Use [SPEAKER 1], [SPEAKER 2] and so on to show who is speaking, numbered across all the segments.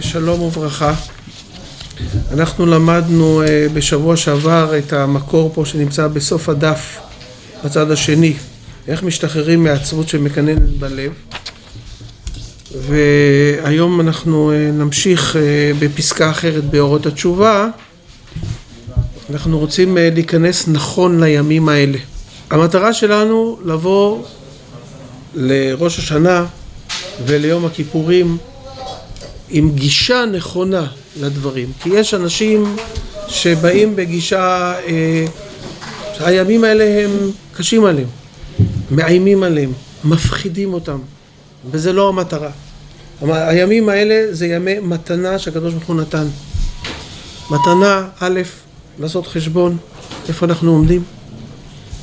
[SPEAKER 1] שלום וברכה. אנחנו למדנו אה, בשבוע שעבר את המקור פה שנמצא בסוף הדף בצד השני, איך משתחררים מעצבות שמקננת בלב. והיום אנחנו אה, נמשיך אה, בפסקה אחרת באורות התשובה. אנחנו רוצים להיכנס נכון לימים האלה. המטרה שלנו לבוא לראש השנה וליום הכיפורים עם גישה נכונה לדברים. כי יש אנשים שבאים בגישה, אה, הימים האלה הם קשים עליהם, מאיימים עליהם, מפחידים אותם, וזה לא המטרה. הימים האלה זה ימי מתנה שהקדוש ברוך הוא נתן. מתנה, א', לעשות חשבון איפה אנחנו עומדים,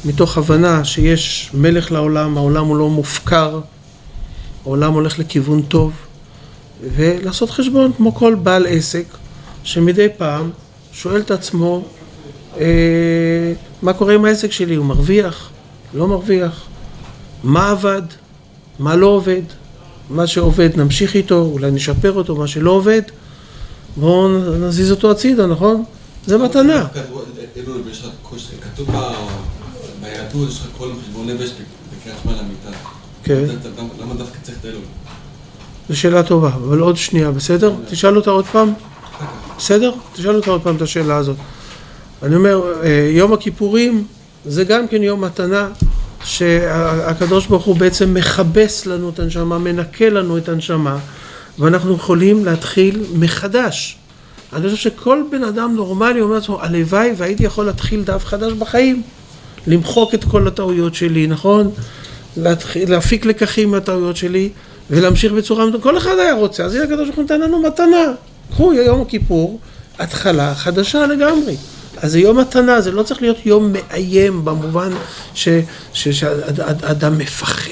[SPEAKER 1] מתוך הבנה שיש מלך לעולם, העולם הוא לא מופקר, העולם הולך לכיוון טוב. ולעשות חשבון כמו כל בעל עסק שמדי פעם שואל את עצמו אה, מה קורה עם העסק שלי, הוא מרוויח, לא מרוויח, מה עבד, מה לא עובד, מה שעובד נמשיך איתו, אולי נשפר אותו, מה שלא עובד בואו נזיז אותו הצידה, נכון? זה מתנה.
[SPEAKER 2] כתוב ביהדות, יש לך כל חשבון נפש בקריאת שמע למיטה.
[SPEAKER 1] כן.
[SPEAKER 2] למה דווקא צריך את אלוהים?
[SPEAKER 1] זו שאלה טובה, אבל עוד שנייה, בסדר? תשאל אותה עוד פעם. בסדר? תשאל אותה עוד פעם את השאלה הזאת. אני אומר, אה, יום הכיפורים זה גם כן יום מתנה שהקדוש ברוך הוא בעצם מכבס לנו את הנשמה, מנקה לנו את הנשמה, ואנחנו יכולים להתחיל מחדש. אני חושב שכל בן אדם נורמלי אומר לעצמו, הלוואי והייתי יכול להתחיל דף חדש בחיים. למחוק את כל הטעויות שלי, נכון? להתחיל, להפיק לקחים מהטעויות שלי. ולהמשיך בצורה, כל אחד היה רוצה, אז הנה הקדוש ברוך הוא נתן לנו מתנה. קחו יום הכיפור, התחלה חדשה לגמרי. אז זה יום מתנה, זה לא צריך להיות יום מאיים במובן שאדם מפחד.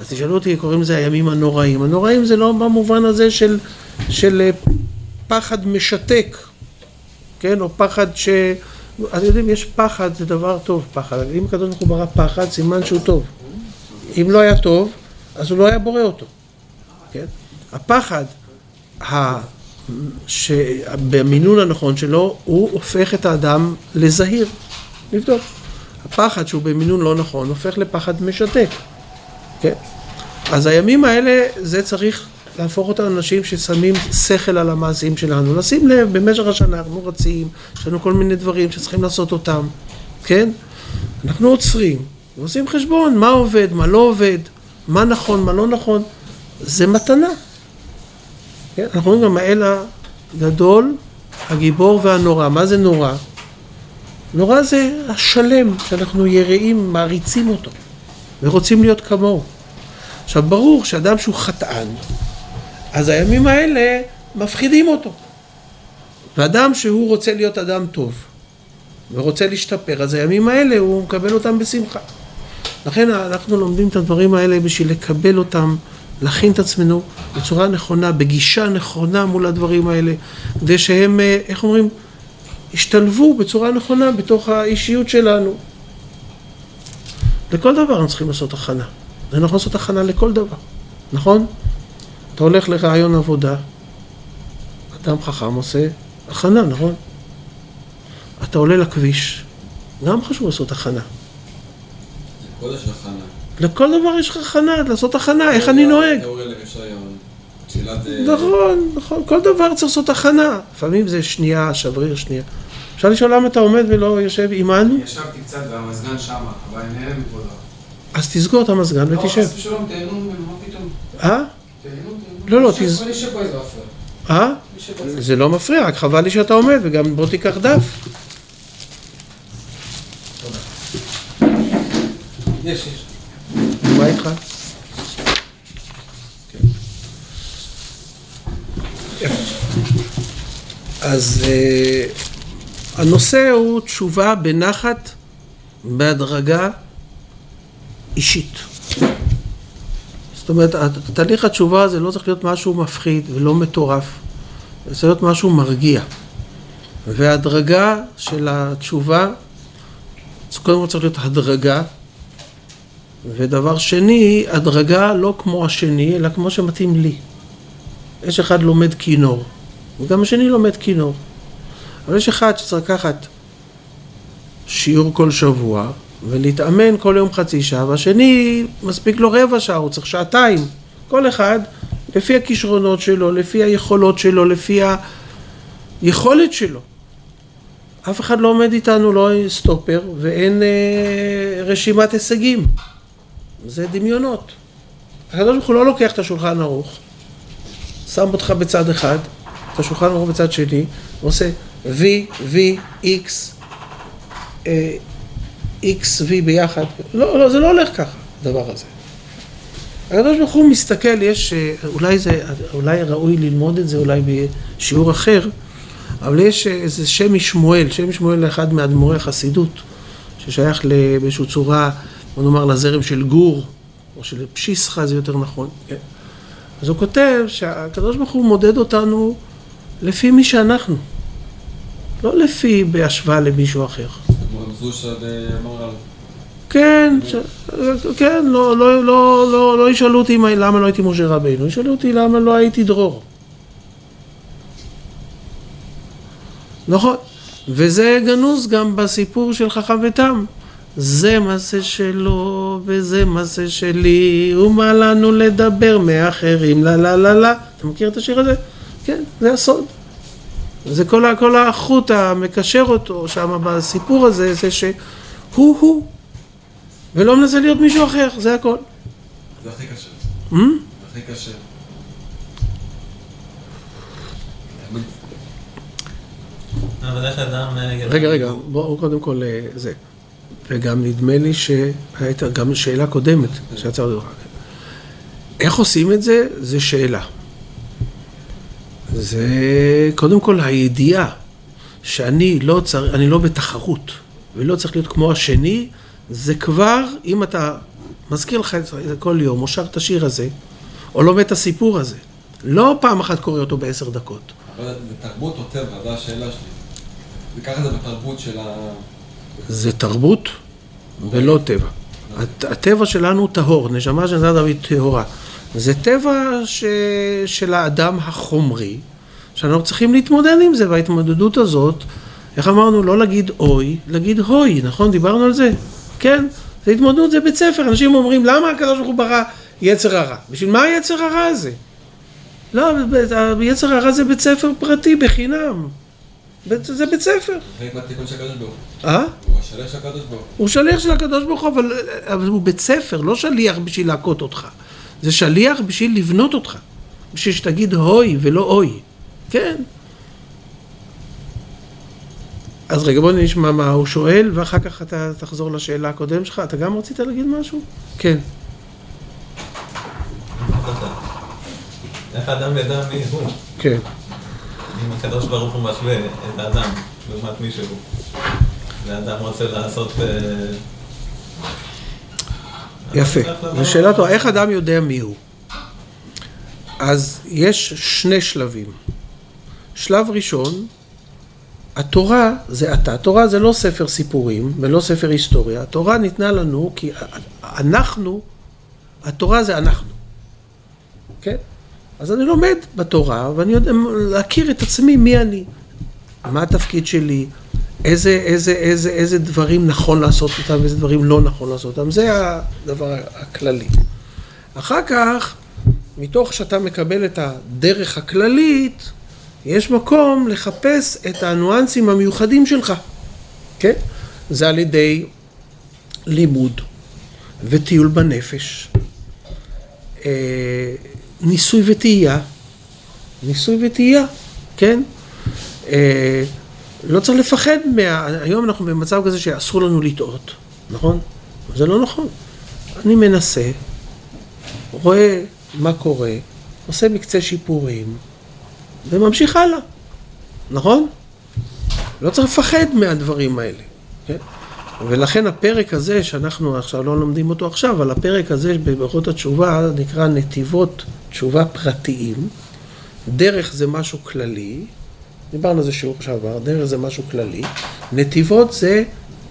[SPEAKER 1] אז תשאלו אותי, קוראים לזה הימים הנוראים. הנוראים זה לא במובן הזה של, של אה, פחד משתק, כן? או פחד ש... אתם יודעים, יש פחד, זה דבר טוב, פחד. אם הקדוש ברוך הוא ברא פחד, סימן שהוא טוב. אם לא היה טוב, אז הוא לא היה בורא אותו, כן? הפחד שבמינון הנכון שלו, הוא הופך את האדם לזהיר, לבדוק. הפחד שהוא במינון לא נכון, הופך לפחד משתק, כן? אז הימים האלה, זה צריך להפוך אותם לאנשים ששמים שכל על המעשים שלנו. לשים לב, במשך השנה אנחנו רצים, יש לנו כל מיני דברים שצריכים לעשות אותם, כן? אנחנו עוצרים, ועושים חשבון, מה עובד, מה לא עובד. מה נכון, מה לא נכון, זה מתנה. כן? אנחנו אומרים גם האל הגדול, הגיבור והנורא. מה זה נורא? נורא זה השלם, שאנחנו יראים, מעריצים אותו, ורוצים להיות כמוהו. עכשיו, ברור שאדם שהוא חטאן, אז הימים האלה מפחידים אותו. ואדם שהוא רוצה להיות אדם טוב, ורוצה להשתפר, אז הימים האלה הוא מקבל אותם בשמחה. לכן אנחנו לומדים את הדברים האלה בשביל לקבל אותם, להכין את עצמנו בצורה נכונה, בגישה נכונה מול הדברים האלה, כדי שהם, אה, איך אומרים, ישתלבו בצורה נכונה בתוך האישיות שלנו. לכל דבר אנחנו צריכים לעשות הכנה. אנחנו יכולים לעשות הכנה לכל דבר, נכון? אתה הולך לרעיון עבודה, אדם חכם עושה הכנה, נכון? אתה עולה לכביש, גם חשוב לעשות הכנה.
[SPEAKER 2] לכל יש הכנה.
[SPEAKER 1] לכל דבר יש לך הכנה, לעשות הכנה, איך אני נוהג.
[SPEAKER 2] אה,
[SPEAKER 1] נכון, נכון, כל דבר צריך לעשות הכנה. לפעמים זה שנייה, שבריר שנייה. אפשר לשאול למה אתה עומד ולא יושב עימנו?
[SPEAKER 3] ישבתי קצת והמזגן שמה, אבל אני נהנה מכבודו.
[SPEAKER 1] אז תסגור את המזגן
[SPEAKER 3] לא,
[SPEAKER 1] ותשב.
[SPEAKER 3] לא, חס ושלום, תהנו ממנו, מה פתאום?
[SPEAKER 1] אה?
[SPEAKER 3] תהנו, תהנו.
[SPEAKER 1] לא, לא, תז-
[SPEAKER 3] מפריע.
[SPEAKER 1] אה? זה לא מפריע, רק חבל לי שאתה עומד, וגם בוא תיקח דף.
[SPEAKER 3] יש, יש.
[SPEAKER 1] מה איתך? אז אה, הנושא הוא תשובה בנחת, בהדרגה אישית. זאת אומרת, תהליך התשובה הזה לא צריך להיות משהו מפחיד ולא מטורף, זה צריך להיות משהו מרגיע. וההדרגה של התשובה, קודם כל צריך להיות הדרגה, ודבר שני, הדרגה לא כמו השני, אלא כמו שמתאים לי. יש אחד לומד כינור, וגם השני לומד כינור. אבל יש אחד שצריך לקחת שיעור כל שבוע, ולהתאמן כל יום חצי שעה, והשני מספיק לו רבע שעה, הוא צריך שעתיים. כל אחד לפי הכישרונות שלו, לפי היכולות שלו, לפי היכולת שלו. אף אחד לא עומד איתנו, לא סטופר, ואין אה, רשימת הישגים. זה דמיונות. הקדוש ברוך הוא לא לוקח את השולחן ערוך, שם אותך בצד אחד, את השולחן ערוך בצד שני, ועושה V, V, X, אה, X, V ביחד. לא, לא, זה לא הולך ככה, הדבר הזה. הקדוש ברוך הוא מסתכל, יש, אה, אולי זה, אולי ראוי ללמוד את זה אולי בשיעור אחר, אבל יש איזה שם משמואל, שם משמואל לאחד מאדמו"רי החסידות, ששייך באיזושהי צורה, בוא נאמר, לזרם של גור, או של פשיסחה זה יותר נכון, כן? אז הוא כותב שהקדוש ברוך הוא מודד אותנו לפי מי שאנחנו, לא לפי בהשוואה למישהו אחר. כן, ש... כן, לא, לא, לא, לא, לא ישאלו אותי למה לא הייתי משה רבינו, ישאלו אותי למה לא הייתי דרור. נכון, וזה גנוז גם בסיפור של חכם ותם. זה מעשה שלו וזה מעשה שלי, ומה לנו לדבר מאחרים, לה לה לה לה. אתה מכיר את השיר הזה? כן, זה הסוד. זה כל, כל החוט המקשר אותו שם בסיפור הזה, זה שהוא הוא, ולא מנסה להיות מישהו אחר, זה הכל.
[SPEAKER 2] זה הכי קשה.
[SPEAKER 1] Hmm?
[SPEAKER 2] זה הכי קשה.
[SPEAKER 4] אבל איך אדם... אה,
[SPEAKER 1] רגע, רגע, בואו קודם כל אה, זה. וגם נדמה לי שהייתה גם שאלה קודמת שיצאה עוד איך עושים את זה? זה שאלה. זה קודם כל הידיעה שאני לא צריך, אני לא בתחרות ולא צריך להיות כמו השני, זה כבר, אם אתה מזכיר לך את זה כל יום, או שר את השיר הזה, או לומד את הסיפור הזה, לא פעם אחת קורא אותו בעשר דקות.
[SPEAKER 2] אבל זה תרבות או טבע, זו השאלה שלי. וככה זה בתרבות של ה...
[SPEAKER 1] זה תרבות ולא טבע. הטבע שלנו טהור, נשמה של נזר דוד טהורה. זה טבע ש... של האדם החומרי, שאנחנו צריכים להתמודד עם זה, וההתמודדות הזאת, איך אמרנו, לא להגיד אוי, להגיד הוי, נכון? דיברנו על זה? כן, זה התמודדות, זה בית ספר. אנשים אומרים, למה הקדוש ברוך הוא ברא יצר הרע? בשביל מה היצר הרע הזה? לא, יצר הרע זה בית ספר פרטי בחינם. זה בית ספר.
[SPEAKER 2] חלק מהתיקון של הקדוש ברוך
[SPEAKER 1] הוא. אה?
[SPEAKER 2] הוא השליח של הקדוש ברוך הוא.
[SPEAKER 1] הוא שליח של הקדוש ברוך הוא, אבל, אבל הוא בית ספר, לא שליח בשביל להכות אותך. זה שליח בשביל לבנות אותך. בשביל שתגיד הוי ולא אוי. כן. אז רגע, בוא נשמע מה הוא שואל, ואחר כך אתה תחזור לשאלה הקודמת שלך. אתה גם רצית להגיד משהו? כן.
[SPEAKER 4] איך האדם ידע מי הוא?
[SPEAKER 1] כן.
[SPEAKER 4] אם הקדוש ברוך הוא משווה את האדם לעומת מישהו, והאדם רוצה לעשות... אה,
[SPEAKER 1] יפה, זו שאלה טובה. איך אדם יודע מי הוא? אז יש שני שלבים. שלב ראשון, התורה זה אתה. התורה זה לא ספר סיפורים ולא ספר היסטוריה. התורה ניתנה לנו כי אנחנו, התורה זה אנחנו. כן? אז אני לומד בתורה, ואני יודע להכיר את עצמי, מי אני, מה התפקיד שלי, איזה, איזה, איזה, איזה דברים נכון לעשות אותם, ואיזה דברים לא נכון לעשות אותם, זה הדבר הכללי. אחר כך, מתוך שאתה מקבל את הדרך הכללית, יש מקום לחפש את הניואנסים המיוחדים שלך, כן? זה על ידי לימוד וטיול בנפש. ניסוי וטעייה. ניסוי וטעייה, כן? אה, לא צריך לפחד מה... היום אנחנו במצב כזה שאסור לנו לטעות, נכון? זה לא נכון. אני מנסה, רואה מה קורה, עושה מקצה שיפורים, וממשיך הלאה, נכון? לא צריך לפחד מהדברים האלה, כן? ולכן הפרק הזה, שאנחנו עכשיו לא לומדים אותו עכשיו, אבל הפרק הזה בברכות התשובה נקרא נתיבות תשובה פרטיים. דרך זה משהו כללי, דיברנו על זה שיעור שעבר, דרך זה משהו כללי. נתיבות זה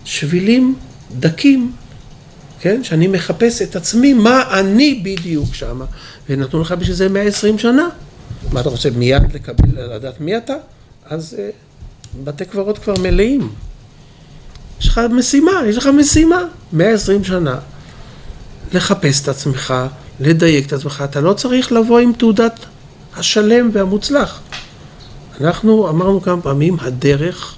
[SPEAKER 1] שבילים דקים, כן? שאני מחפש את עצמי, מה אני בדיוק שמה. ונתנו לך בשביל זה 120 שנה. מה אתה רוצה, מיד לקבל, לדעת מי אתה? אז אה, בתי קברות כבר מלאים. יש לך משימה, יש לך משימה. 120 שנה. לחפש את עצמך, לדייק את עצמך. אתה לא צריך לבוא עם תעודת השלם והמוצלח. אנחנו אמרנו כמה פעמים, הדרך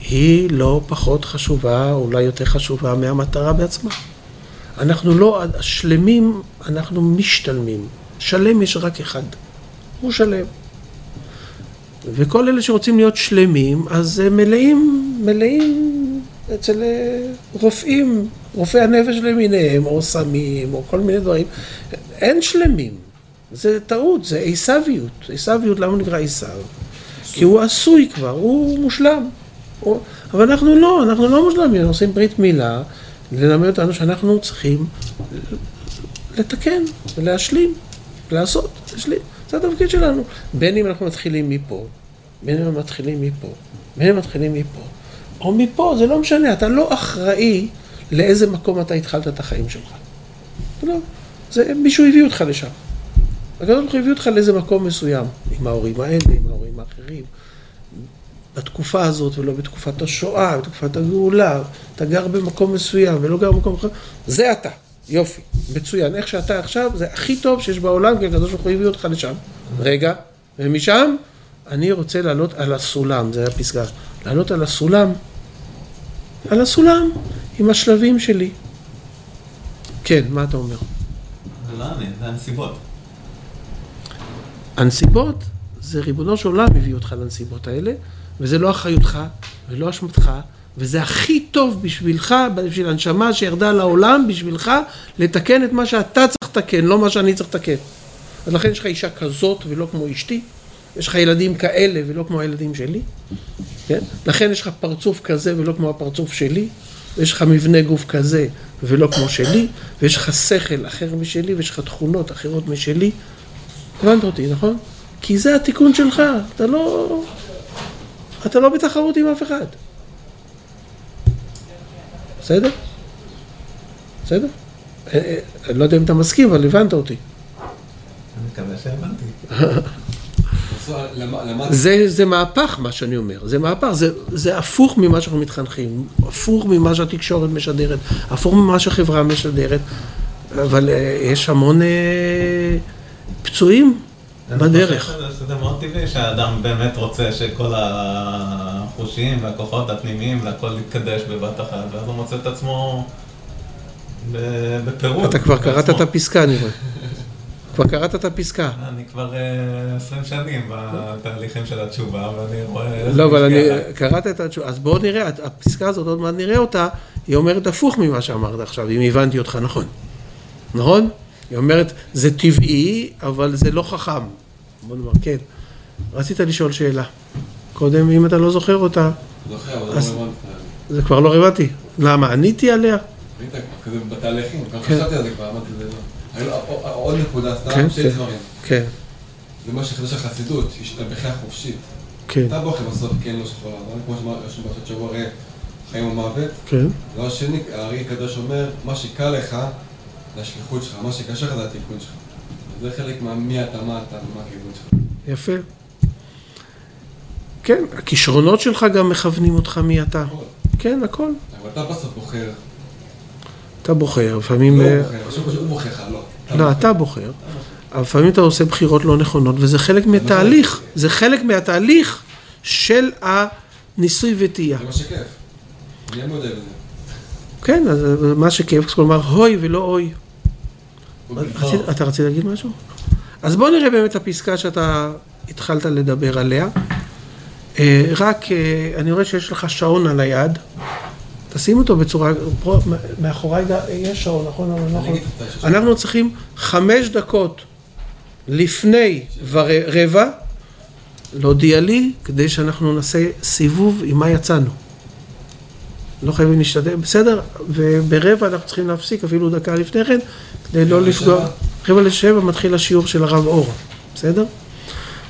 [SPEAKER 1] היא לא פחות חשובה, אולי יותר חשובה מהמטרה בעצמה. אנחנו לא שלמים, אנחנו משתלמים. שלם יש רק אחד, הוא שלם. וכל אלה שרוצים להיות שלמים, אז הם מלאים, מלאים אצל אה, רופאים, רופאי הנפש למיניהם, או סמים, או כל מיני דברים. אין שלמים. זה טעות, זה עיסביות. עיסביות, למה נקרא עיסב? כי הוא עשוי כבר, הוא מושלם. הוא... אבל אנחנו לא, אנחנו לא מושלמים, אנחנו עושים ברית מילה, ללמד אותנו שאנחנו צריכים לתקן ולהשלים, לעשות, להשלים. זה התפקיד שלנו. בין אם אנחנו מתחילים מפה, בין אם אנחנו מתחילים מפה, בין אם מתחילים מפה, או מפה, זה לא משנה, אתה לא אחראי לאיזה מקום אתה התחלת את החיים שלך. לא, זה מישהו הביא אותך לשם. הקדוש ברוך הביא אותך לאיזה מקום מסוים, עם ההורים האלה, עם ההורים האחרים. בתקופה הזאת ולא בתקופת השואה, בתקופת הגאולה, אתה גר במקום מסוים ולא גר במקום אחר, זה אתה, יופי, מצוין, איך שאתה עכשיו, זה הכי טוב שיש בעולם, כי הקדוש ברוך הוא הביא אותך לשם. רגע, ומשם אני רוצה לעלות על הסולם, זה הפסגה, לעלות על הסולם, על הסולם, עם השלבים שלי. כן, מה אתה אומר?
[SPEAKER 4] זה לא אני, זה הנסיבות.
[SPEAKER 1] הנסיבות, זה ריבונו של עולם הביא אותך לנסיבות האלה, וזה לא אחריותך ולא אשמתך, וזה הכי טוב בשבילך, בשביל הנשמה שירדה לעולם, בשבילך לתקן את מה שאתה צריך לתקן, לא מה שאני צריך לתקן. אז לכן יש לך אישה כזאת ולא כמו אשתי, יש לך ילדים כאלה ולא כמו הילדים שלי, כן? לכן יש לך פרצוף כזה ולא כמו הפרצוף שלי, ויש לך מבנה גוף כזה ולא כמו שלי, ויש לך שכל אחר משלי, ויש לך תכונות אחרות משלי. הבנת אותי, נכון? כי זה התיקון שלך, אתה לא... אתה לא בתחרות עם אף אחד. בסדר? בסדר? אה, אה, אני לא יודע אם אתה מסכים, אבל הבנת אותי.
[SPEAKER 4] אני מקווה שהבנתי.
[SPEAKER 1] זה, זה מהפך מה שאני אומר, זה מהפך, זה, זה הפוך ממה שאנחנו מתחנכים, הפוך ממה שהתקשורת משדרת, הפוך ממה שהחברה משדרת, אבל אה, יש המון פצועים בדרך.
[SPEAKER 4] זה מאוד טבעי שהאדם באמת רוצה שכל החושים והכוחות הפנימיים והכל יתקדש בבת אחת, ואז הוא מוצא את עצמו בפירוד.
[SPEAKER 1] אתה כבר קראת את הפסקה, אני רואה. כבר קראת את הפסקה.
[SPEAKER 4] אני כבר עשרים שנים בתהליכים של התשובה, ואני רואה...
[SPEAKER 1] לא, אבל אני קראת את התשובה, אז בואו נראה, הפסקה הזאת, עוד מעט נראה אותה, היא אומרת הפוך ממה שאמרת עכשיו, אם הבנתי אותך נכון. נכון? היא אומרת, זה טבעי, אבל זה לא חכם. בוא נאמר, כן. רצית לשאול שאלה. קודם, אם אתה לא זוכר אותה...
[SPEAKER 2] זוכר, אבל לא רלוונטי.
[SPEAKER 1] זה כבר לא רלוונטי. למה? עניתי עליה?
[SPEAKER 2] ראית, כזה בתהליכים, גם
[SPEAKER 1] כן.
[SPEAKER 2] חשבתי על זה כבר, אמרתי זה לא. עוד נקודה,
[SPEAKER 1] כן,
[SPEAKER 2] סתם, שתי
[SPEAKER 1] כן.
[SPEAKER 2] דברים.
[SPEAKER 1] כן,
[SPEAKER 2] זה מה שחידוש החסידות, השתבחה חופשית.
[SPEAKER 1] כן,
[SPEAKER 2] אתה בוחר בסוף כן לא שחור לבן, כמו שאמרנו בפרשת שבוע, ראה חיים ומוות.
[SPEAKER 1] כן.
[SPEAKER 2] דבר שני, הארי הקדוש אומר, מה שקל לך, זה השליחות שלך, מה שקשה לך זה התיקון שלך. זה חלק מהמי אתה, מה אתה, מה הכיוון שלך.
[SPEAKER 1] יפה. כן, הכישרונות שלך גם מכוונים אותך מי אתה. כן, הכל.
[SPEAKER 2] אבל אתה בסוף בוחר,
[SPEAKER 1] אתה בוחר, לפעמים...
[SPEAKER 2] לא
[SPEAKER 1] אה,
[SPEAKER 2] בוחר, שהוא בוחר לך, לא.
[SPEAKER 1] לא, אתה בוחר. אבל לפעמים אתה עושה בחירות לא נכונות, וזה חלק מהתהליך. זה חלק מהתהליך של הניסוי וטעייה.
[SPEAKER 2] זה מה שכיף. אני מודה בזה.
[SPEAKER 1] כן, אז מה שכיף, כלומר, הוי ולא אוי.
[SPEAKER 2] הוא.
[SPEAKER 1] אתה רצית להגיד משהו? אז בוא נראה באמת הפסקה שאתה התחלת לדבר עליה. אה, רק, אה, אני רואה שיש לך שעון על היד. תשים אותו בצורה, מאחוריי יש שעון, נכון? לא
[SPEAKER 2] זה.
[SPEAKER 1] אנחנו צריכים חמש דקות לפני ור- רבע להודיע לי, כדי שאנחנו נעשה סיבוב עם מה יצאנו. לא חייבים להשתדל, בסדר? וברבע אנחנו צריכים להפסיק אפילו דקה לפני כן, כדי לא לפגוע. רבע לשבע מתחיל השיעור של הרב אור, בסדר?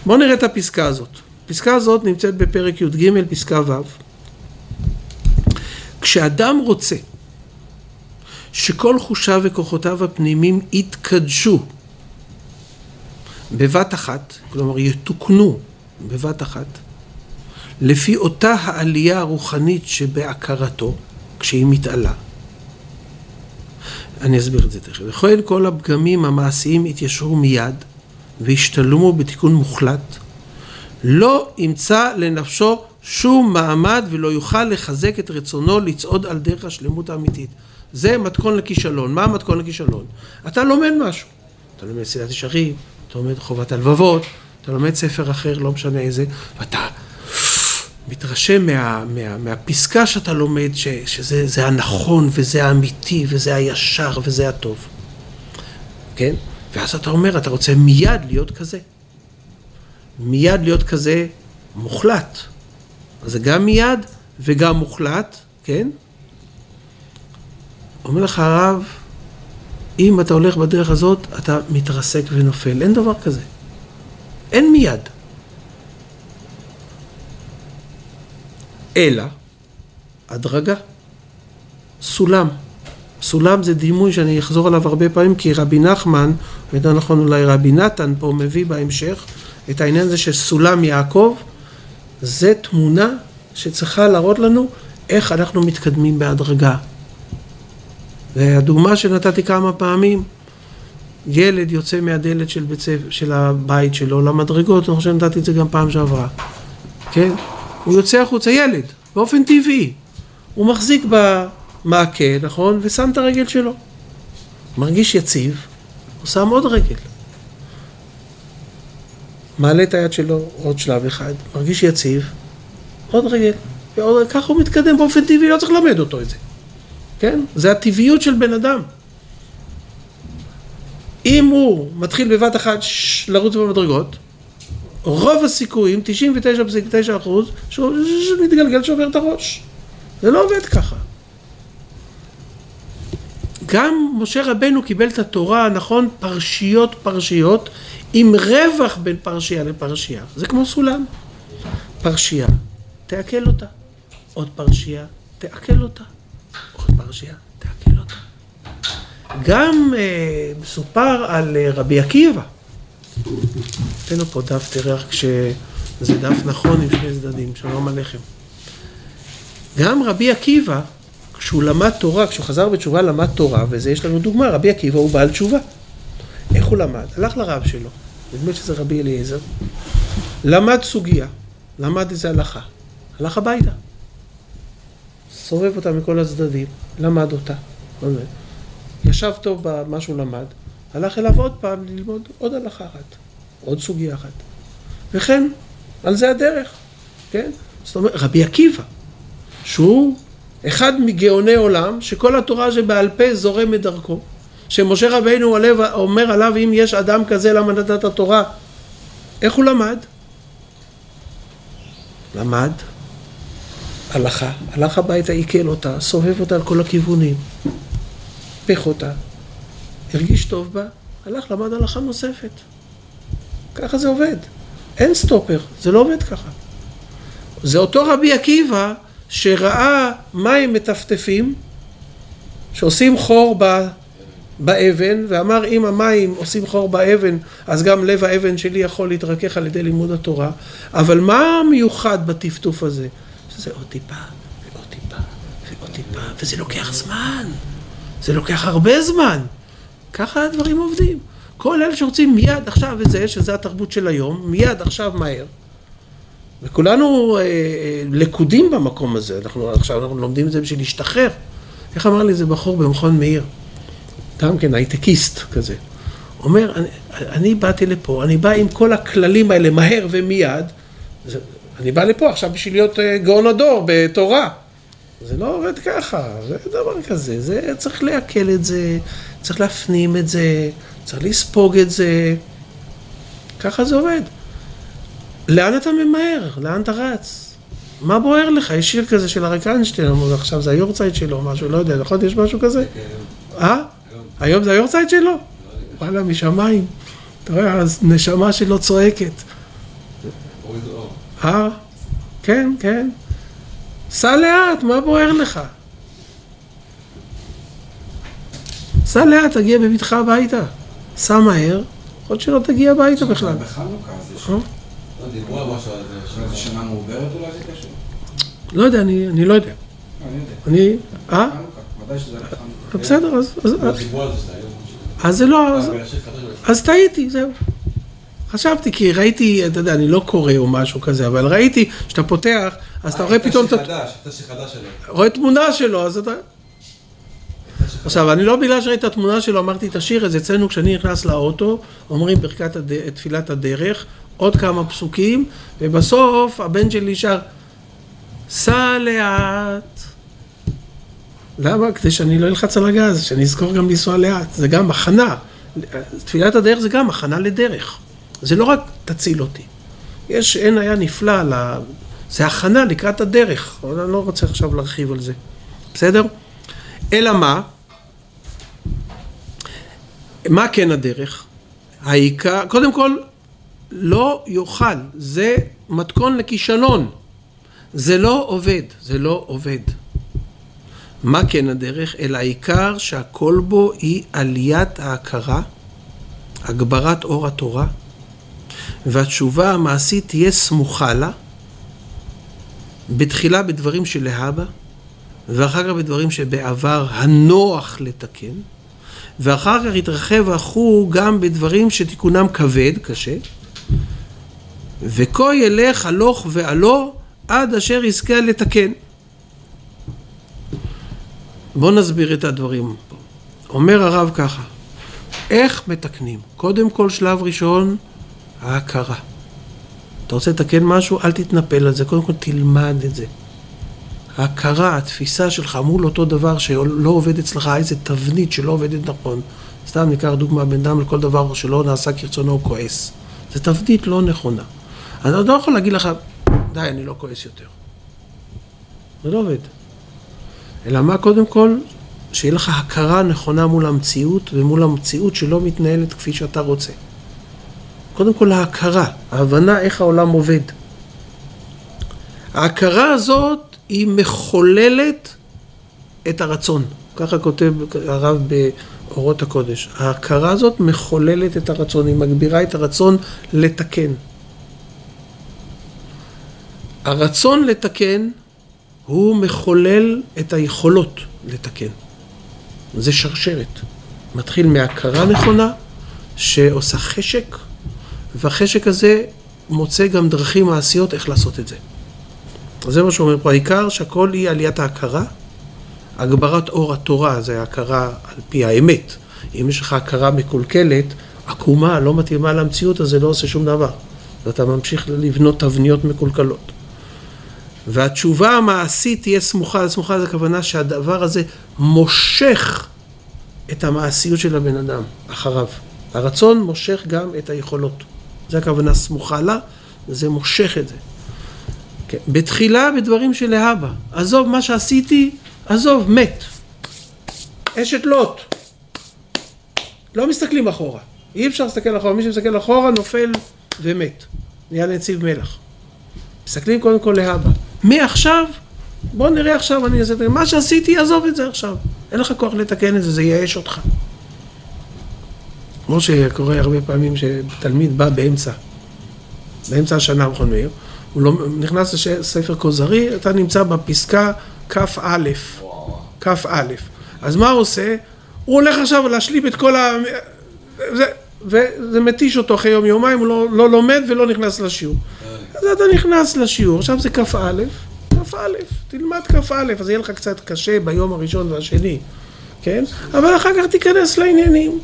[SPEAKER 1] בואו נראה את הפסקה הזאת. הפסקה הזאת נמצאת בפרק י"ג, פסקה ו'. כשאדם רוצה שכל חושיו וכוחותיו הפנימיים יתקדשו בבת אחת, כלומר יתוקנו בבת אחת, לפי אותה העלייה הרוחנית שבהכרתו, כשהיא מתעלה. אני אסביר את זה תכף. וכן כל הפגמים המעשיים יתיישרו מיד והשתלמו בתיקון מוחלט. לא ימצא לנפשו שום מעמד ולא יוכל לחזק את רצונו לצעוד על דרך השלמות האמיתית. זה מתכון לכישלון. מה המתכון לכישלון? אתה לומד משהו. אתה לומד סדרת ישרים, אתה לומד חובת הלבבות, אתה לומד ספר אחר, לא משנה איזה, ואתה מתרשם מה, מה, מהפסקה שאתה לומד, ש, שזה זה הנכון וזה האמיתי וזה הישר וזה הטוב. כן? ואז אתה אומר, אתה רוצה מיד להיות כזה. מיד להיות כזה מוחלט. אז זה גם מיד וגם מוחלט, כן? אומר לך הרב, אם אתה הולך בדרך הזאת, אתה מתרסק ונופל. אין דבר כזה. אין מיד. אלא הדרגה, סולם. סולם זה דימוי שאני אחזור עליו הרבה פעמים, כי רבי נחמן, יותר נכון אולי רבי נתן פה מביא בהמשך את העניין הזה של סולם יעקב, זה תמונה שצריכה להראות לנו איך אנחנו מתקדמים בהדרגה. והדוגמה שנתתי כמה פעמים, ילד יוצא מהדלת של, בית, של הבית שלו למדרגות, אני חושב שנתתי את זה גם פעם שעברה, כן? הוא יוצא החוצה, ילד, באופן טבעי. הוא מחזיק במעקה, נכון? ושם את הרגל שלו. מרגיש יציב, הוא שם עוד רגל. מעלה את היד שלו עוד שלב אחד, מרגיש יציב, עוד רגל. ועוד, ככה הוא מתקדם באופן טבעי, לא צריך ללמד אותו את זה. כן? זה הטבעיות של בן אדם. אם הוא מתחיל בבת אחת לרוץ במדרגות, רוב הסיכויים, 99.9 אחוז, שהוא מתגלגל שובר את הראש. זה לא עובד ככה. גם משה רבנו קיבל את התורה, נכון, פרשיות פרשיות, עם רווח בין פרשייה לפרשייה. זה כמו סולם. פרשייה, תעכל אותה. עוד פרשייה, תעכל אותה. עוד פרשייה, תעכל אותה. גם אה, מסופר על אה, רבי עקיבא. תן לו פה דף, תראה איך כשזה דף נכון עם שני צדדים, שלום עליכם. גם רבי עקיבא, כשהוא למד תורה, כשהוא חזר בתשובה למד תורה, וזה יש לנו דוגמה, רבי עקיבא הוא בעל תשובה. איך הוא למד? הלך לרב שלו, נדמה שזה רבי אליעזר, למד סוגיה, למד איזה הלכה, הלך הביתה, סובב אותה מכל הצדדים, למד אותה, ישב טוב במה שהוא למד, הלך אליו עוד פעם ללמוד עוד הלכה אחת, עוד סוגיה אחת. וכן, על זה הדרך, כן? זאת אומרת, רבי עקיבא, שהוא אחד מגאוני עולם, שכל התורה שבעל פה זורם מדרכו, שמשה רבינו אומר עליו, אם יש אדם כזה, למה נתת התורה? איך הוא למד? למד הלכה, הלך הביתה, עיכל אותה, סובב אותה על כל הכיוונים, פך אותה, הרגיש טוב בה, הלך למד הלכה נוספת. ככה זה עובד. אין סטופר, זה לא עובד ככה. זה אותו רבי עקיבא שראה מים מטפטפים, שעושים חור באבן, ואמר אם המים עושים חור באבן, אז גם לב האבן שלי יכול להתרכך על ידי לימוד התורה. אבל מה המיוחד בטפטוף הזה? שזה עוד טיפה, ועוד טיפה, ועוד טיפה, וזה לוקח זמן. זה לוקח הרבה זמן. ככה הדברים עובדים. כל אלה שרוצים מיד עכשיו את זה, שזה התרבות של היום, מיד עכשיו מהר. וכולנו אה, אה, לקודים במקום הזה, אנחנו עכשיו אנחנו לומדים את זה בשביל להשתחרר. איך אמר לי איזה בחור במכון מאיר? גם כן הייטקיסט כזה. אומר, אני, אני באתי לפה, אני בא עם כל הכללים האלה מהר ומיד, זה, אני בא לפה עכשיו בשביל להיות אה, גאון הדור בתורה. זה לא עובד ככה, זה דבר כזה, זה צריך לעכל את זה, צריך להפנים את זה, צריך לספוג את זה. ככה זה עובד. לאן אתה ממהר? לאן אתה רץ? מה בוער לך? יש שיר כזה של אריק איינשטיין, עכשיו זה היורצייט שלו, משהו, לא יודע, נכון? יש משהו כזה? אה? היום זה היורצייט שלו? וואלה, משמיים. אתה רואה, הנשמה שלו צועקת. אה? כן, כן. סע לאט, מה בוער לך? סע לאט, תגיע בבטחה הביתה. סע מהר, יכול להיות שלא תגיע הביתה בכלל.
[SPEAKER 3] בחנוכה זה ש...
[SPEAKER 1] אה?
[SPEAKER 2] לא, דיברו על משהו על זה.
[SPEAKER 3] שנה מעוברת אולי זה קשור?
[SPEAKER 1] לא יודע, אני לא.
[SPEAKER 3] לא, יודע.
[SPEAKER 1] אני... אה? בסדר, אז... אז-
[SPEAKER 2] לא, זה
[SPEAKER 1] לא... אז-
[SPEAKER 2] ולפני.
[SPEAKER 1] אז טעיתי, זהו. חשבתי, כי ראיתי, אתה יודע, אני לא קורא או משהו כזה, אבל ראיתי שאתה פותח, אז אתה רואה פתאום, אתה
[SPEAKER 2] שיר חדש, הייתה שיר חדש שלו.
[SPEAKER 1] רואה תמונה שלו, אז אתה... עכשיו, אני לא בגלל שראיתי את התמונה שלו, אמרתי, תשאיר את זה. אצלנו, כשאני נכנס לאוטו, אומרים ברכת הד... תפילת הדרך, עוד כמה פסוקים, ובסוף הבן שלי שר, סע לאט. למה? כדי שאני לא אלחץ על הגז, שאני אזכור גם לנסוע לאט. זה גם הכנה. תפילת הדרך זה גם הכנה לדרך. זה לא רק תציל אותי. יש, אין היה נפלא, ל... זה הכנה לקראת הדרך. אבל אני לא רוצה עכשיו להרחיב על זה. בסדר? אלא מה? מה כן הדרך? העיקר, קודם כל, לא יאכל, זה מתכון לכישלון. זה לא עובד, זה לא עובד. מה כן הדרך? אלא העיקר שהכל בו היא עליית ההכרה, הגברת אור התורה, והתשובה המעשית תהיה סמוכה לה, בתחילה בדברים שלהבא, ואחר כך בדברים שבעבר הנוח לתקן, ואחר כך יתרחב החוג גם בדברים שתיקונם כבד, קשה, וכה ילך הלוך ועלו עד אשר יזכה לתקן. בואו נסביר את הדברים. אומר הרב ככה, איך מתקנים? קודם כל שלב ראשון, ההכרה. אתה רוצה לתקן משהו? אל תתנפל על זה, קודם כל תלמד את זה. ההכרה, התפיסה שלך מול אותו דבר שלא עובד אצלך, איזה תבנית שלא עובדת נכון. סתם ניקח דוגמה, בן אדם לכל דבר שלא נעשה כרצונו הוא כועס. זו תבנית לא נכונה. אני לא יכול להגיד לך, די, אני לא כועס יותר. זה לא עובד. אלא מה קודם כל? שיהיה לך הכרה נכונה מול המציאות, ומול המציאות שלא מתנהלת כפי שאתה רוצה. קודם כל ההכרה, ההבנה איך העולם עובד. ההכרה הזאת היא מחוללת את הרצון. ככה כותב הרב באורות הקודש. ההכרה הזאת מחוללת את הרצון, היא מגבירה את הרצון לתקן. הרצון לתקן הוא מחולל את היכולות לתקן. זה שרשרת. מתחיל מהכרה נכונה שעושה חשק, והחשק הזה מוצא גם דרכים מעשיות איך לעשות את זה. אז זה מה שאומר פה, העיקר שהכל היא עליית ההכרה, הגברת אור התורה זה ההכרה על פי האמת. אם יש לך הכרה מקולקלת, עקומה, לא מתאימה למציאות, אז זה לא עושה שום דבר. ואתה ממשיך לבנות תבניות מקולקלות. והתשובה המעשית תהיה סמוכה, סמוכה זה הכוונה שהדבר הזה מושך את המעשיות של הבן אדם אחריו. הרצון מושך גם את היכולות. זה הכוונה סמוכה לה, זה מושך את זה. כן. בתחילה בדברים שלהבא. עזוב מה שעשיתי, עזוב, מת. אשת לוט. לא מסתכלים אחורה. אי אפשר להסתכל אחורה. מי שמסתכל אחורה נופל ומת. נהיה לנציב מלח. מסתכלים קודם כל להבא. מעכשיו, בוא נראה עכשיו, אני אעשה את זה. מה שעשיתי, עזוב את זה עכשיו. אין לך כוח לתקן את זה, זה ייאש אותך. כמו שקורה הרבה פעמים שתלמיד בא באמצע, באמצע השנה בכל מאיר, הוא לא, נכנס לספר כוזרי, אתה נמצא בפסקה כ"א, כ"א. אז מה הוא עושה? הוא הולך עכשיו להשלים את כל ה... זה, וזה מתיש אותו אחרי יום יומיים, הוא לא, לא לומד ולא נכנס לשיעור. אז אתה נכנס לשיעור, עכשיו זה כ"א, כ"א, תלמד כ"א, אז יהיה לך קצת קשה ביום הראשון והשני, כן? אבל אחר כך תיכנס לעניינים,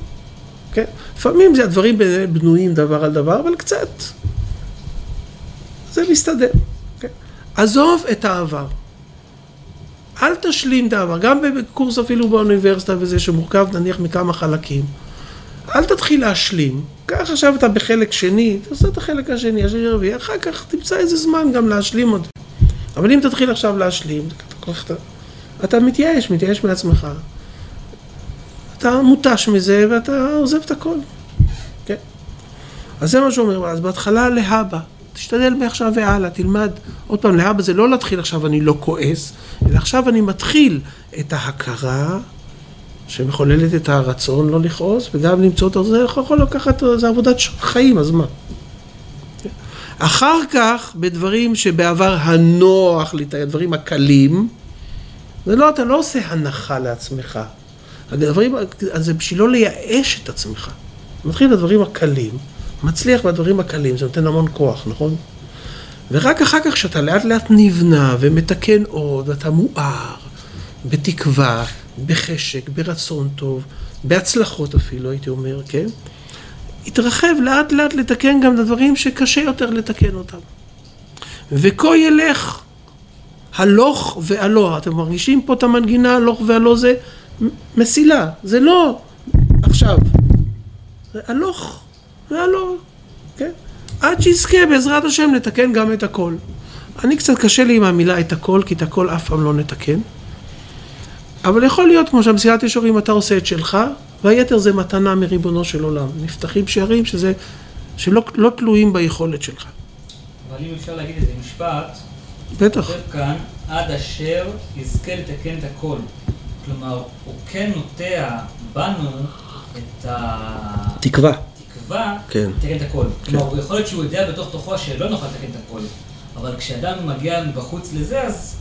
[SPEAKER 1] כן? לפעמים זה הדברים בנויים דבר על דבר, אבל קצת זה מסתדר, כן? עזוב את העבר. אל תשלים את העבר, גם בקורס אפילו באוניברסיטה וזה שמורכב נניח מכמה חלקים. אל תתחיל להשלים, קח עכשיו אתה בחלק שני, תעשה את החלק השני, השני רביעי, אחר כך תמצא איזה זמן גם להשלים עוד. אבל אם תתחיל עכשיו להשלים, אתה, אתה מתייאש, מתייאש מעצמך. אתה מותש מזה ואתה עוזב את הכל. כן? אז זה מה שאומר, אז בהתחלה להבא, תשתדל מעכשיו והלאה, תלמד. עוד פעם, להבא זה לא להתחיל עכשיו אני לא כועס, אלא עכשיו אני מתחיל את ההכרה שמחוללת את הרצון לא לכעוס, וגם למצוא אותו, זה יכול לקחת, זה עבודת חיים, אז מה? אחר כך, בדברים שבעבר הנוח הדברים הקלים, זה לא, אתה לא עושה הנחה לעצמך. הדברים, זה בשביל לא לייאש את עצמך. מתחיל בדברים הקלים, מצליח בדברים הקלים, זה נותן המון כוח, נכון? ורק אחר כך, כשאתה לאט לאט נבנה ומתקן עוד, ואתה מואר, בתקווה, בחשק, ברצון טוב, בהצלחות אפילו, הייתי אומר, כן? התרחב לאט לאט לתקן גם את הדברים שקשה יותר לתקן אותם. וכה ילך הלוך והלא. אתם מרגישים פה את המנגינה, הלוך והלא זה מסילה, זה לא עכשיו. זה הלוך והלא, כן? עד שיזכה בעזרת השם לתקן גם את הכל. אני קצת קשה לי עם המילה את הכל, כי את הכל אף פעם לא נתקן. אבל יכול להיות, כמו שהמסילת ישורים, אתה עושה את שלך, והיתר זה מתנה מריבונו של עולם. נפתחים שערים שזה, שלא לא תלויים ביכולת שלך.
[SPEAKER 5] אבל אם אפשר להגיד איזה משפט,
[SPEAKER 1] בטח.
[SPEAKER 5] כאן, עד אשר יזכה לתקן את הכל. כלומר, הוא כן נוטע בנו את
[SPEAKER 1] תקווה.
[SPEAKER 5] התקווה
[SPEAKER 1] כן.
[SPEAKER 5] לתקן את הכל. כלומר, הוא יכול להיות שהוא יודע בתוך תוכו שלא נוכל לתקן את הכל. אבל כשאדם מגיע מבחוץ לזה, אז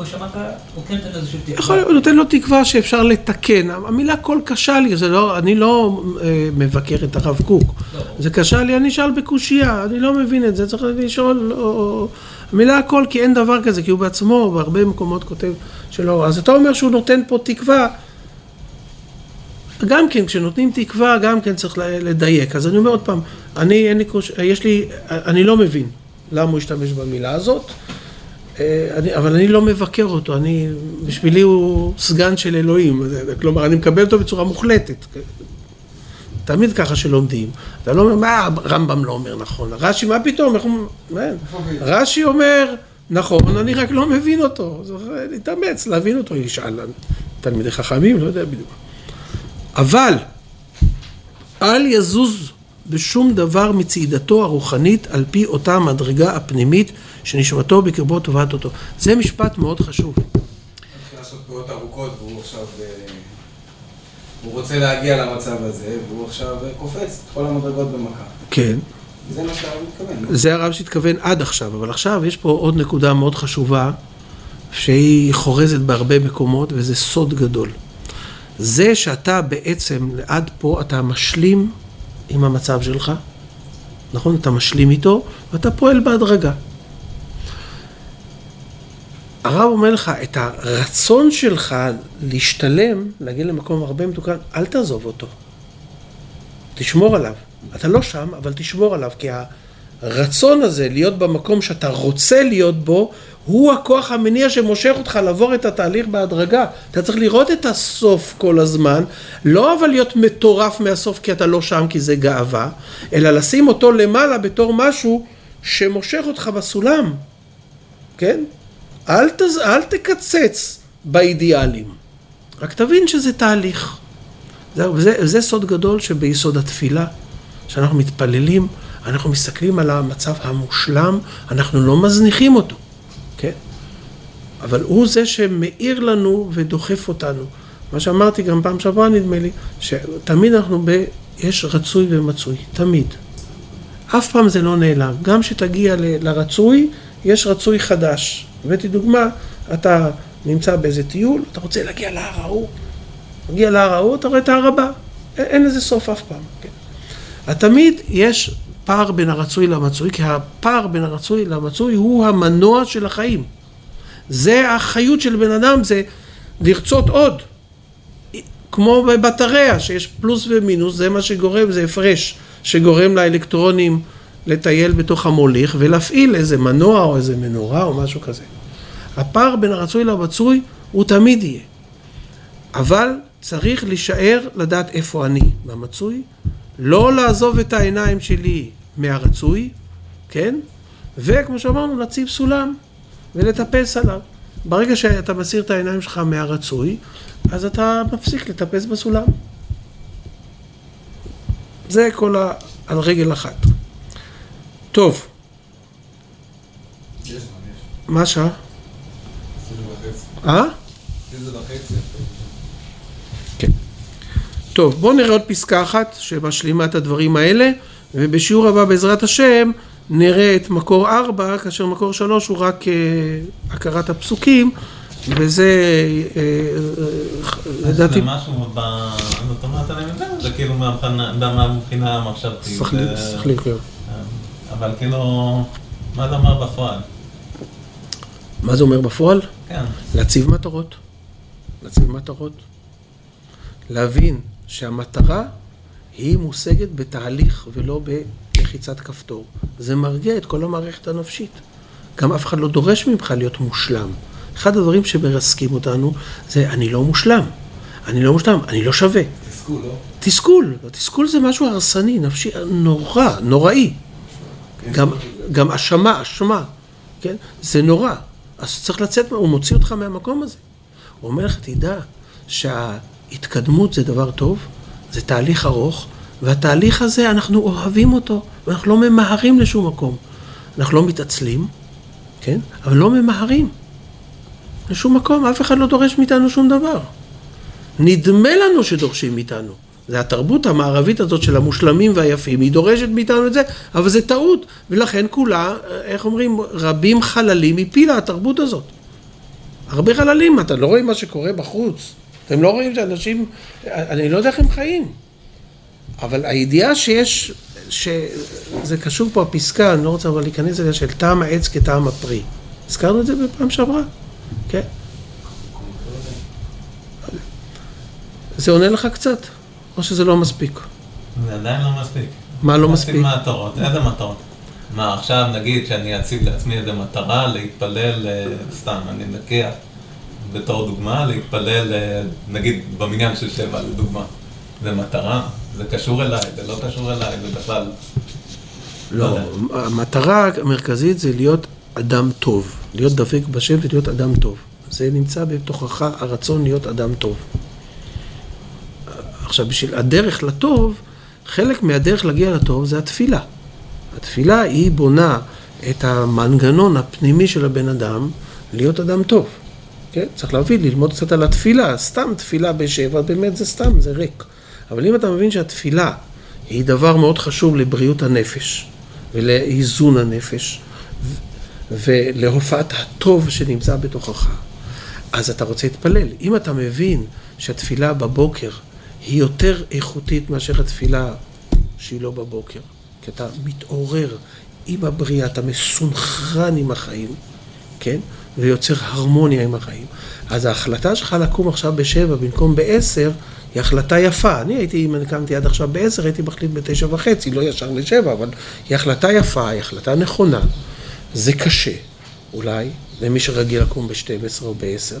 [SPEAKER 5] כמו שאמרת, הוא כן נותן איזושהי תקווה.
[SPEAKER 1] יכול להיות, הוא נותן לו תקווה שאפשר לתקן. המילה קול קשה לי, זה לא, אני לא אה, מבקר את הרב קוק.
[SPEAKER 5] לא.
[SPEAKER 1] זה קשה לי, אני אשאל בקושייה, אני לא מבין את זה, צריך לשאול, לא, המילה הכל, כי אין דבר כזה, כי הוא בעצמו בהרבה מקומות כותב שלא. אז אתה אומר שהוא נותן פה תקווה, גם כן, כשנותנים תקווה, גם כן צריך לדייק. אז אני אומר עוד פעם, אני, אין לי קוש... יש לי, אני לא מבין למה הוא השתמש במילה הזאת, אני, אבל אני לא מבקר אותו, אני, בשבילי הוא סגן של אלוהים, כלומר, אני מקבל אותו בצורה מוחלטת. תמיד ככה שלומדים. אתה לא אומר, מה הרמב"ם לא אומר נכון? רש"י, מה פתאום? איך הוא... אין. רש"י אומר, נכון, אני רק לא מבין אותו. להתאמץ, להבין אותו, ישאל תלמידי חכמים, לא יודע בדיוק. אבל, אל יזוז בשום דבר מצעידתו הרוחנית על פי אותה מדרגה הפנימית שנשמתו בקרבו טובת אותו. זה משפט מאוד חשוב.
[SPEAKER 3] מתחיל לעשות פעולות ארוכות. אה, הוא רוצה להגיע למצב הזה, והוא עכשיו אה, קופץ את כל המדרגות במכה.
[SPEAKER 1] כן.
[SPEAKER 3] זה מה שהרב מתכוון.
[SPEAKER 1] זה הרב שהתכוון עד עכשיו, אבל עכשיו יש פה עוד נקודה מאוד חשובה, שהיא חורזת בהרבה מקומות, וזה סוד גדול. זה שאתה בעצם, עד פה אתה משלים עם המצב שלך, נכון? אתה משלים איתו, ואתה פועל בהדרגה. הרב אומר לך, את הרצון שלך להשתלם, להגיע למקום הרבה מתוקן, אל תעזוב אותו. תשמור עליו. אתה לא שם, אבל תשמור עליו, כי הרצון הזה להיות במקום שאתה רוצה להיות בו, הוא הכוח המניע שמושך אותך לעבור את התהליך בהדרגה. אתה צריך לראות את הסוף כל הזמן, לא אבל להיות מטורף מהסוף כי אתה לא שם כי זה גאווה, אלא לשים אותו למעלה בתור משהו שמושך אותך בסולם, כן? אל, תז... אל תקצץ באידיאלים, רק תבין שזה תהליך. זהו, זה, זה סוד גדול שביסוד התפילה, שאנחנו מתפללים, אנחנו מסתכלים על המצב המושלם, אנחנו לא מזניחים אותו, כן? אבל הוא זה שמאיר לנו ודוחף אותנו. מה שאמרתי גם פעם שעברה נדמה לי, שתמיד אנחנו ב... יש רצוי ומצוי, תמיד. אף פעם זה לא נעלם. גם כשתגיע ל- לרצוי, יש רצוי חדש. הבאתי דוגמה, אתה נמצא באיזה טיול, אתה רוצה להגיע להר ההוא. מגיע להר ההוא, אתה רואה את ההר הבא. אין, לזה סוף אף פעם. כן. תמיד יש פער בין הרצוי למצוי, כי הפער בין הרצוי למצוי הוא המנוע של החיים. זה החיות של בן אדם, זה לרצות עוד. כמו בבטריה, שיש פלוס ומינוס, זה מה שגורם, זה הפרש שגורם לאלקטרונים לטייל בתוך המוליך ולהפעיל איזה מנוע או איזה מנורה או משהו כזה. הפער בין הרצוי למצוי הוא תמיד יהיה. אבל צריך להישאר לדעת איפה אני במצוי, לא לעזוב את העיניים שלי מהרצוי, כן? וכמו שאמרנו, להציב סולם ולטפס עליו. ברגע שאתה מסיר את העיניים שלך מהרצוי, אז אתה מפסיק לטפס בסולם. זה כל ה... על רגל אחת. טוב. מה
[SPEAKER 2] וחצי.
[SPEAKER 1] אה? כן. טוב, בואו נראה עוד פסקה אחת שמשלימה את הדברים האלה, ובשיעור הבא בעזרת השם נראה את מקור ארבע, כאשר מקור שלוש הוא רק אה, הכרת הפסוקים, וזה אה, אה, לדעתי...
[SPEAKER 4] זה משהו ב... זאת אומרת, אני יודע, זה כאילו מהבחינה- המחשבתית.
[SPEAKER 1] שכלי, כן.
[SPEAKER 4] אבל כאילו, מה זה אומר בפועל?
[SPEAKER 1] מה זה אומר בפועל?
[SPEAKER 4] כן.
[SPEAKER 1] להציב מטרות. להציב מטרות. להבין שהמטרה היא מושגת בתהליך ולא בלחיצת כפתור. זה מרגיע את כל המערכת הנפשית. גם אף אחד לא דורש ממך להיות מושלם. אחד הדברים שמרסקים אותנו זה אני לא מושלם. אני לא מושלם, אני לא שווה.
[SPEAKER 2] תסכול, לא?
[SPEAKER 1] תסכול, תסכול זה משהו הרסני, נפשי, נורא, נוראי. גם, גם אשמה, אשמה, כן? זה נורא. אז צריך לצאת, הוא מוציא אותך מהמקום הזה. הוא אומר לך, תדע שההתקדמות זה דבר טוב, זה תהליך ארוך, והתהליך הזה, אנחנו אוהבים אותו, ואנחנו לא ממהרים לשום מקום. אנחנו לא מתעצלים, כן? אבל לא ממהרים. לשום מקום, אף אחד לא דורש מאיתנו שום דבר. נדמה לנו שדורשים מאיתנו. זה התרבות המערבית הזאת של המושלמים והיפים, היא דורשת מאיתנו את זה, אבל זה טעות, ולכן כולה, איך אומרים, רבים חללים הפילה התרבות הזאת. הרבה חללים, אתה לא רואים מה שקורה בחוץ. אתם לא רואים שאנשים, אני לא יודע איך הם חיים. אבל הידיעה שיש, שזה קשור פה הפסקה, אני לא רוצה אבל להיכנס לזה, של טעם העץ כטעם הפרי. הזכרנו את זה בפעם שעברה, כן? זה עונה לך קצת, או שזה לא מספיק?
[SPEAKER 4] זה עדיין לא מספיק.
[SPEAKER 1] מה לא
[SPEAKER 4] להציב
[SPEAKER 1] מספיק?
[SPEAKER 4] מטרות, איזה מטרות? מה, עכשיו נגיד שאני אציב לעצמי איזה מטרה להתפלל, אה, סתם, אני לוקח בתור דוגמה, להתפלל, אה, נגיד במניין של שבע לדוגמה. זה מטרה? זה קשור אליי, זה לא קשור אליי, זה בכלל...
[SPEAKER 1] לא,
[SPEAKER 4] יודע.
[SPEAKER 1] המטרה המרכזית זה להיות אדם טוב, להיות דבק בשם ולהיות אדם טוב. זה נמצא בתוכך הרצון להיות אדם טוב. עכשיו, בשביל הדרך לטוב, חלק מהדרך להגיע לטוב זה התפילה. התפילה היא בונה את המנגנון הפנימי של הבן אדם להיות אדם טוב. כן? צריך להבין, ללמוד קצת על התפילה. סתם תפילה בשבע, באמת זה סתם, זה ריק. אבל אם אתה מבין שהתפילה היא דבר מאוד חשוב לבריאות הנפש ולאיזון הנפש ולהופעת הטוב שנמצא בתוכך, אז אתה רוצה להתפלל. אם אתה מבין שהתפילה בבוקר היא יותר איכותית מאשר התפילה שהיא לא בבוקר, כי אתה מתעורר עם הבריאה, אתה מסונכרן עם החיים, כן? ויוצר הרמוניה עם החיים. אז ההחלטה שלך לקום עכשיו בשבע במקום בעשר, היא החלטה יפה. אני הייתי, אם אני קמתי עד עכשיו בעשר, הייתי מחליט בתשע וחצי, לא ישר לשבע, אבל היא החלטה יפה, היא החלטה נכונה. זה קשה, אולי, למי שרגיל לקום ב-12 או ב-10,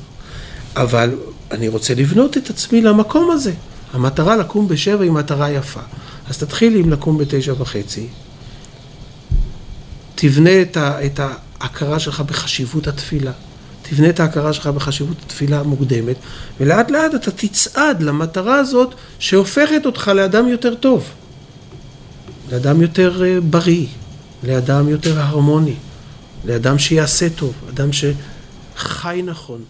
[SPEAKER 1] אבל אני רוצה לבנות את עצמי למקום הזה. המטרה לקום בשבע היא מטרה יפה. אז תתחיל עם לקום בתשע וחצי, תבנה את, ההכרה שלך בחשיבות התפילה. תבנה את ההכרה שלך בחשיבות התפילה המוקדמת, ולאט לאט אתה תצעד למטרה הזאת שהופכת אותך לאדם יותר טוב, לאדם יותר אה, בריא, לאדם יותר הרמוני, לאדם שיעשה טוב, אדם שחי נכון,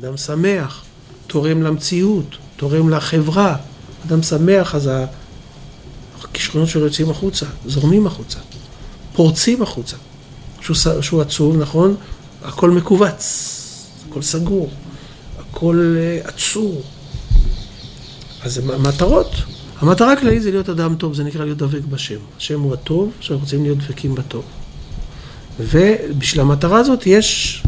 [SPEAKER 1] אדם שמח, תורם למציאות, תורם לחברה, אדם שמח, אז הכישרונות שלו יוצאים החוצה, זורמים החוצה, פורצים החוצה. שהוא, שהוא עצוב, נכון? הכל מכווץ, הכל סגור, הכל אה, עצור. אז זה מטרות. המטרה הכללית זה להיות אדם טוב, זה נקרא להיות דבק בשם. השם הוא הטוב, שאנחנו רוצים להיות דבקים בטוב. ובשביל המטרה הזאת יש,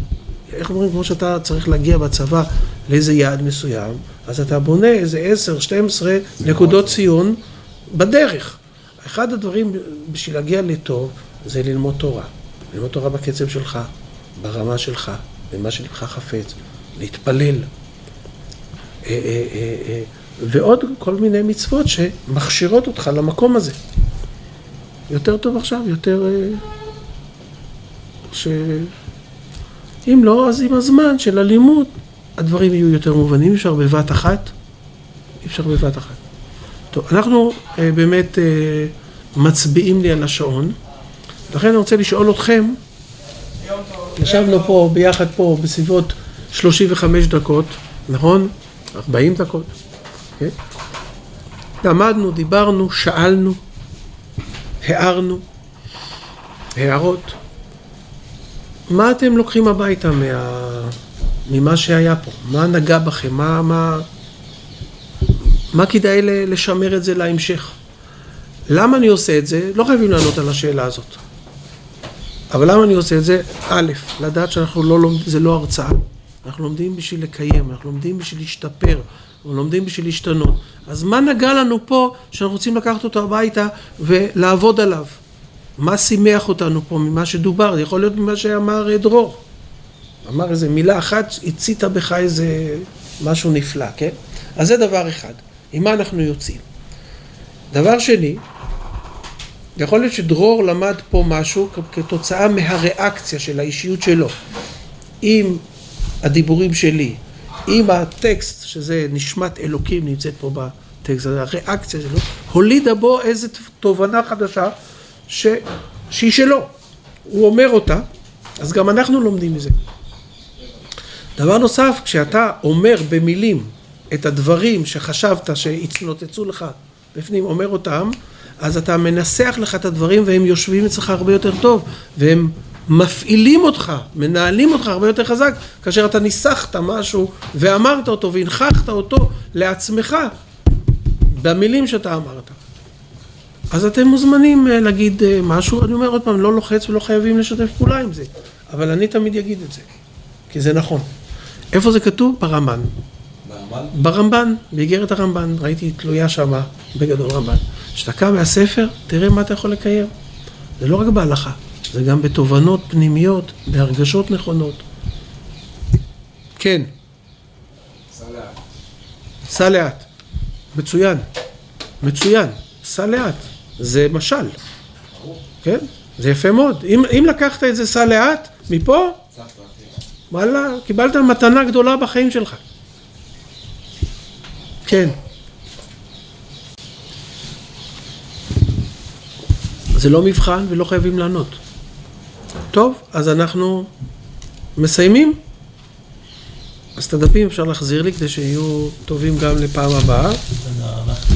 [SPEAKER 1] איך אומרים, כמו שאתה צריך להגיע בצבא לאיזה יעד מסוים, אז אתה בונה איזה 10, 12 נקודות ציון בדרך. אחד הדברים בשביל להגיע לטוב זה ללמוד תורה. ללמוד תורה בקצב שלך, ברמה שלך, במה שלבך חפץ, להתפלל. אה, אה, אה, ועוד כל מיני מצוות שמכשירות אותך למקום הזה. יותר טוב עכשיו, יותר... ש... אם לא, אז עם הזמן של הלימוד, הדברים יהיו יותר מובנים. אי אפשר בבת אחת, אי אפשר בבת אחת. טוב, אנחנו באמת מצביעים לי על השעון, לכן אני רוצה לשאול אתכם, ישבנו פה ביחד פה בסביבות 35 דקות, נכון? 40 דקות, כן? למדנו, דיברנו, שאלנו, הערנו, הערות. מה אתם לוקחים הביתה מה... ממה שהיה פה? מה נגע בכם? מה, מה... מה כדאי לשמר את זה להמשך? למה אני עושה את זה? לא חייבים לענות על השאלה הזאת. אבל למה אני עושה את זה? א', לדעת שאנחנו לא לומדים, זה לא הרצאה. אנחנו לומדים בשביל לקיים, אנחנו לומדים בשביל להשתפר, אנחנו לומדים בשביל להשתנות. אז מה נגע לנו פה שאנחנו רוצים לקחת אותו הביתה ולעבוד עליו? מה שימח אותנו פה ממה שדובר? זה יכול להיות ממה שאמר אה, דרור. אמר איזה מילה אחת, הציתה בך איזה משהו נפלא, כן? אז זה דבר אחד. עם מה אנחנו יוצאים? דבר שני, יכול להיות שדרור למד פה משהו כתוצאה מהריאקציה של האישיות שלו עם הדיבורים שלי, עם הטקסט, שזה נשמת אלוקים נמצאת פה בטקסט הזה, הריאקציה שלו, הולידה בו איזו תובנה חדשה ש... שהיא שלו. הוא אומר אותה, אז גם אנחנו לומדים מזה. דבר נוסף, כשאתה אומר במילים את הדברים שחשבת שהצנוצצו לך בפנים, אומר אותם, אז אתה מנסח לך את הדברים והם יושבים אצלך הרבה יותר טוב, והם מפעילים אותך, מנהלים אותך הרבה יותר חזק, כאשר אתה ניסחת משהו ואמרת אותו והנכחת אותו לעצמך במילים שאתה אמרת. אז אתם מוזמנים אה, להגיד אה, משהו, אני אומר עוד פעם, לא לוחץ ולא חייבים לשתף פעולה עם זה, אבל אני תמיד אגיד את זה, כי זה נכון. איפה זה כתוב? ברמב"ן.
[SPEAKER 2] ברמב"ן?
[SPEAKER 1] ברמב"ן, באיגרת הרמב"ן, ראיתי תלויה שמה בגדול רמב"ן. כשאתה קם מהספר, תראה מה אתה יכול לקיים. זה לא רק בהלכה, זה גם בתובנות פנימיות, בהרגשות נכונות. כן,
[SPEAKER 3] סע לאט.
[SPEAKER 1] סע לאט. מצוין, מצוין, סע לאט. זה משל, כן? זה יפה מאוד. אם, אם לקחת את זה סע לאט, מפה. וואלה, קיבלת מתנה גדולה בחיים שלך. כן. זה לא מבחן ולא חייבים לענות. טוב, אז אנחנו מסיימים. אז את הדפים אפשר להחזיר לי כדי שיהיו טובים גם לפעם הבאה,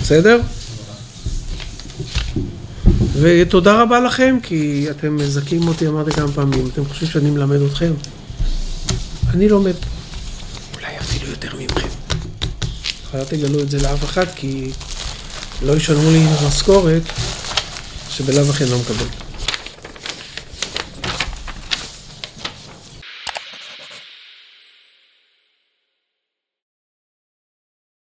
[SPEAKER 1] בסדר? ותודה רבה לכם, כי אתם מזכים אותי, אמרתי כמה פעמים, אתם חושבים שאני מלמד אתכם? אני לומד. אולי אפילו יותר ממכם. אל תגלו את זה לאף אחד, כי לא ישלמו לי משכורת שבלאו הכי אני לא מקבל.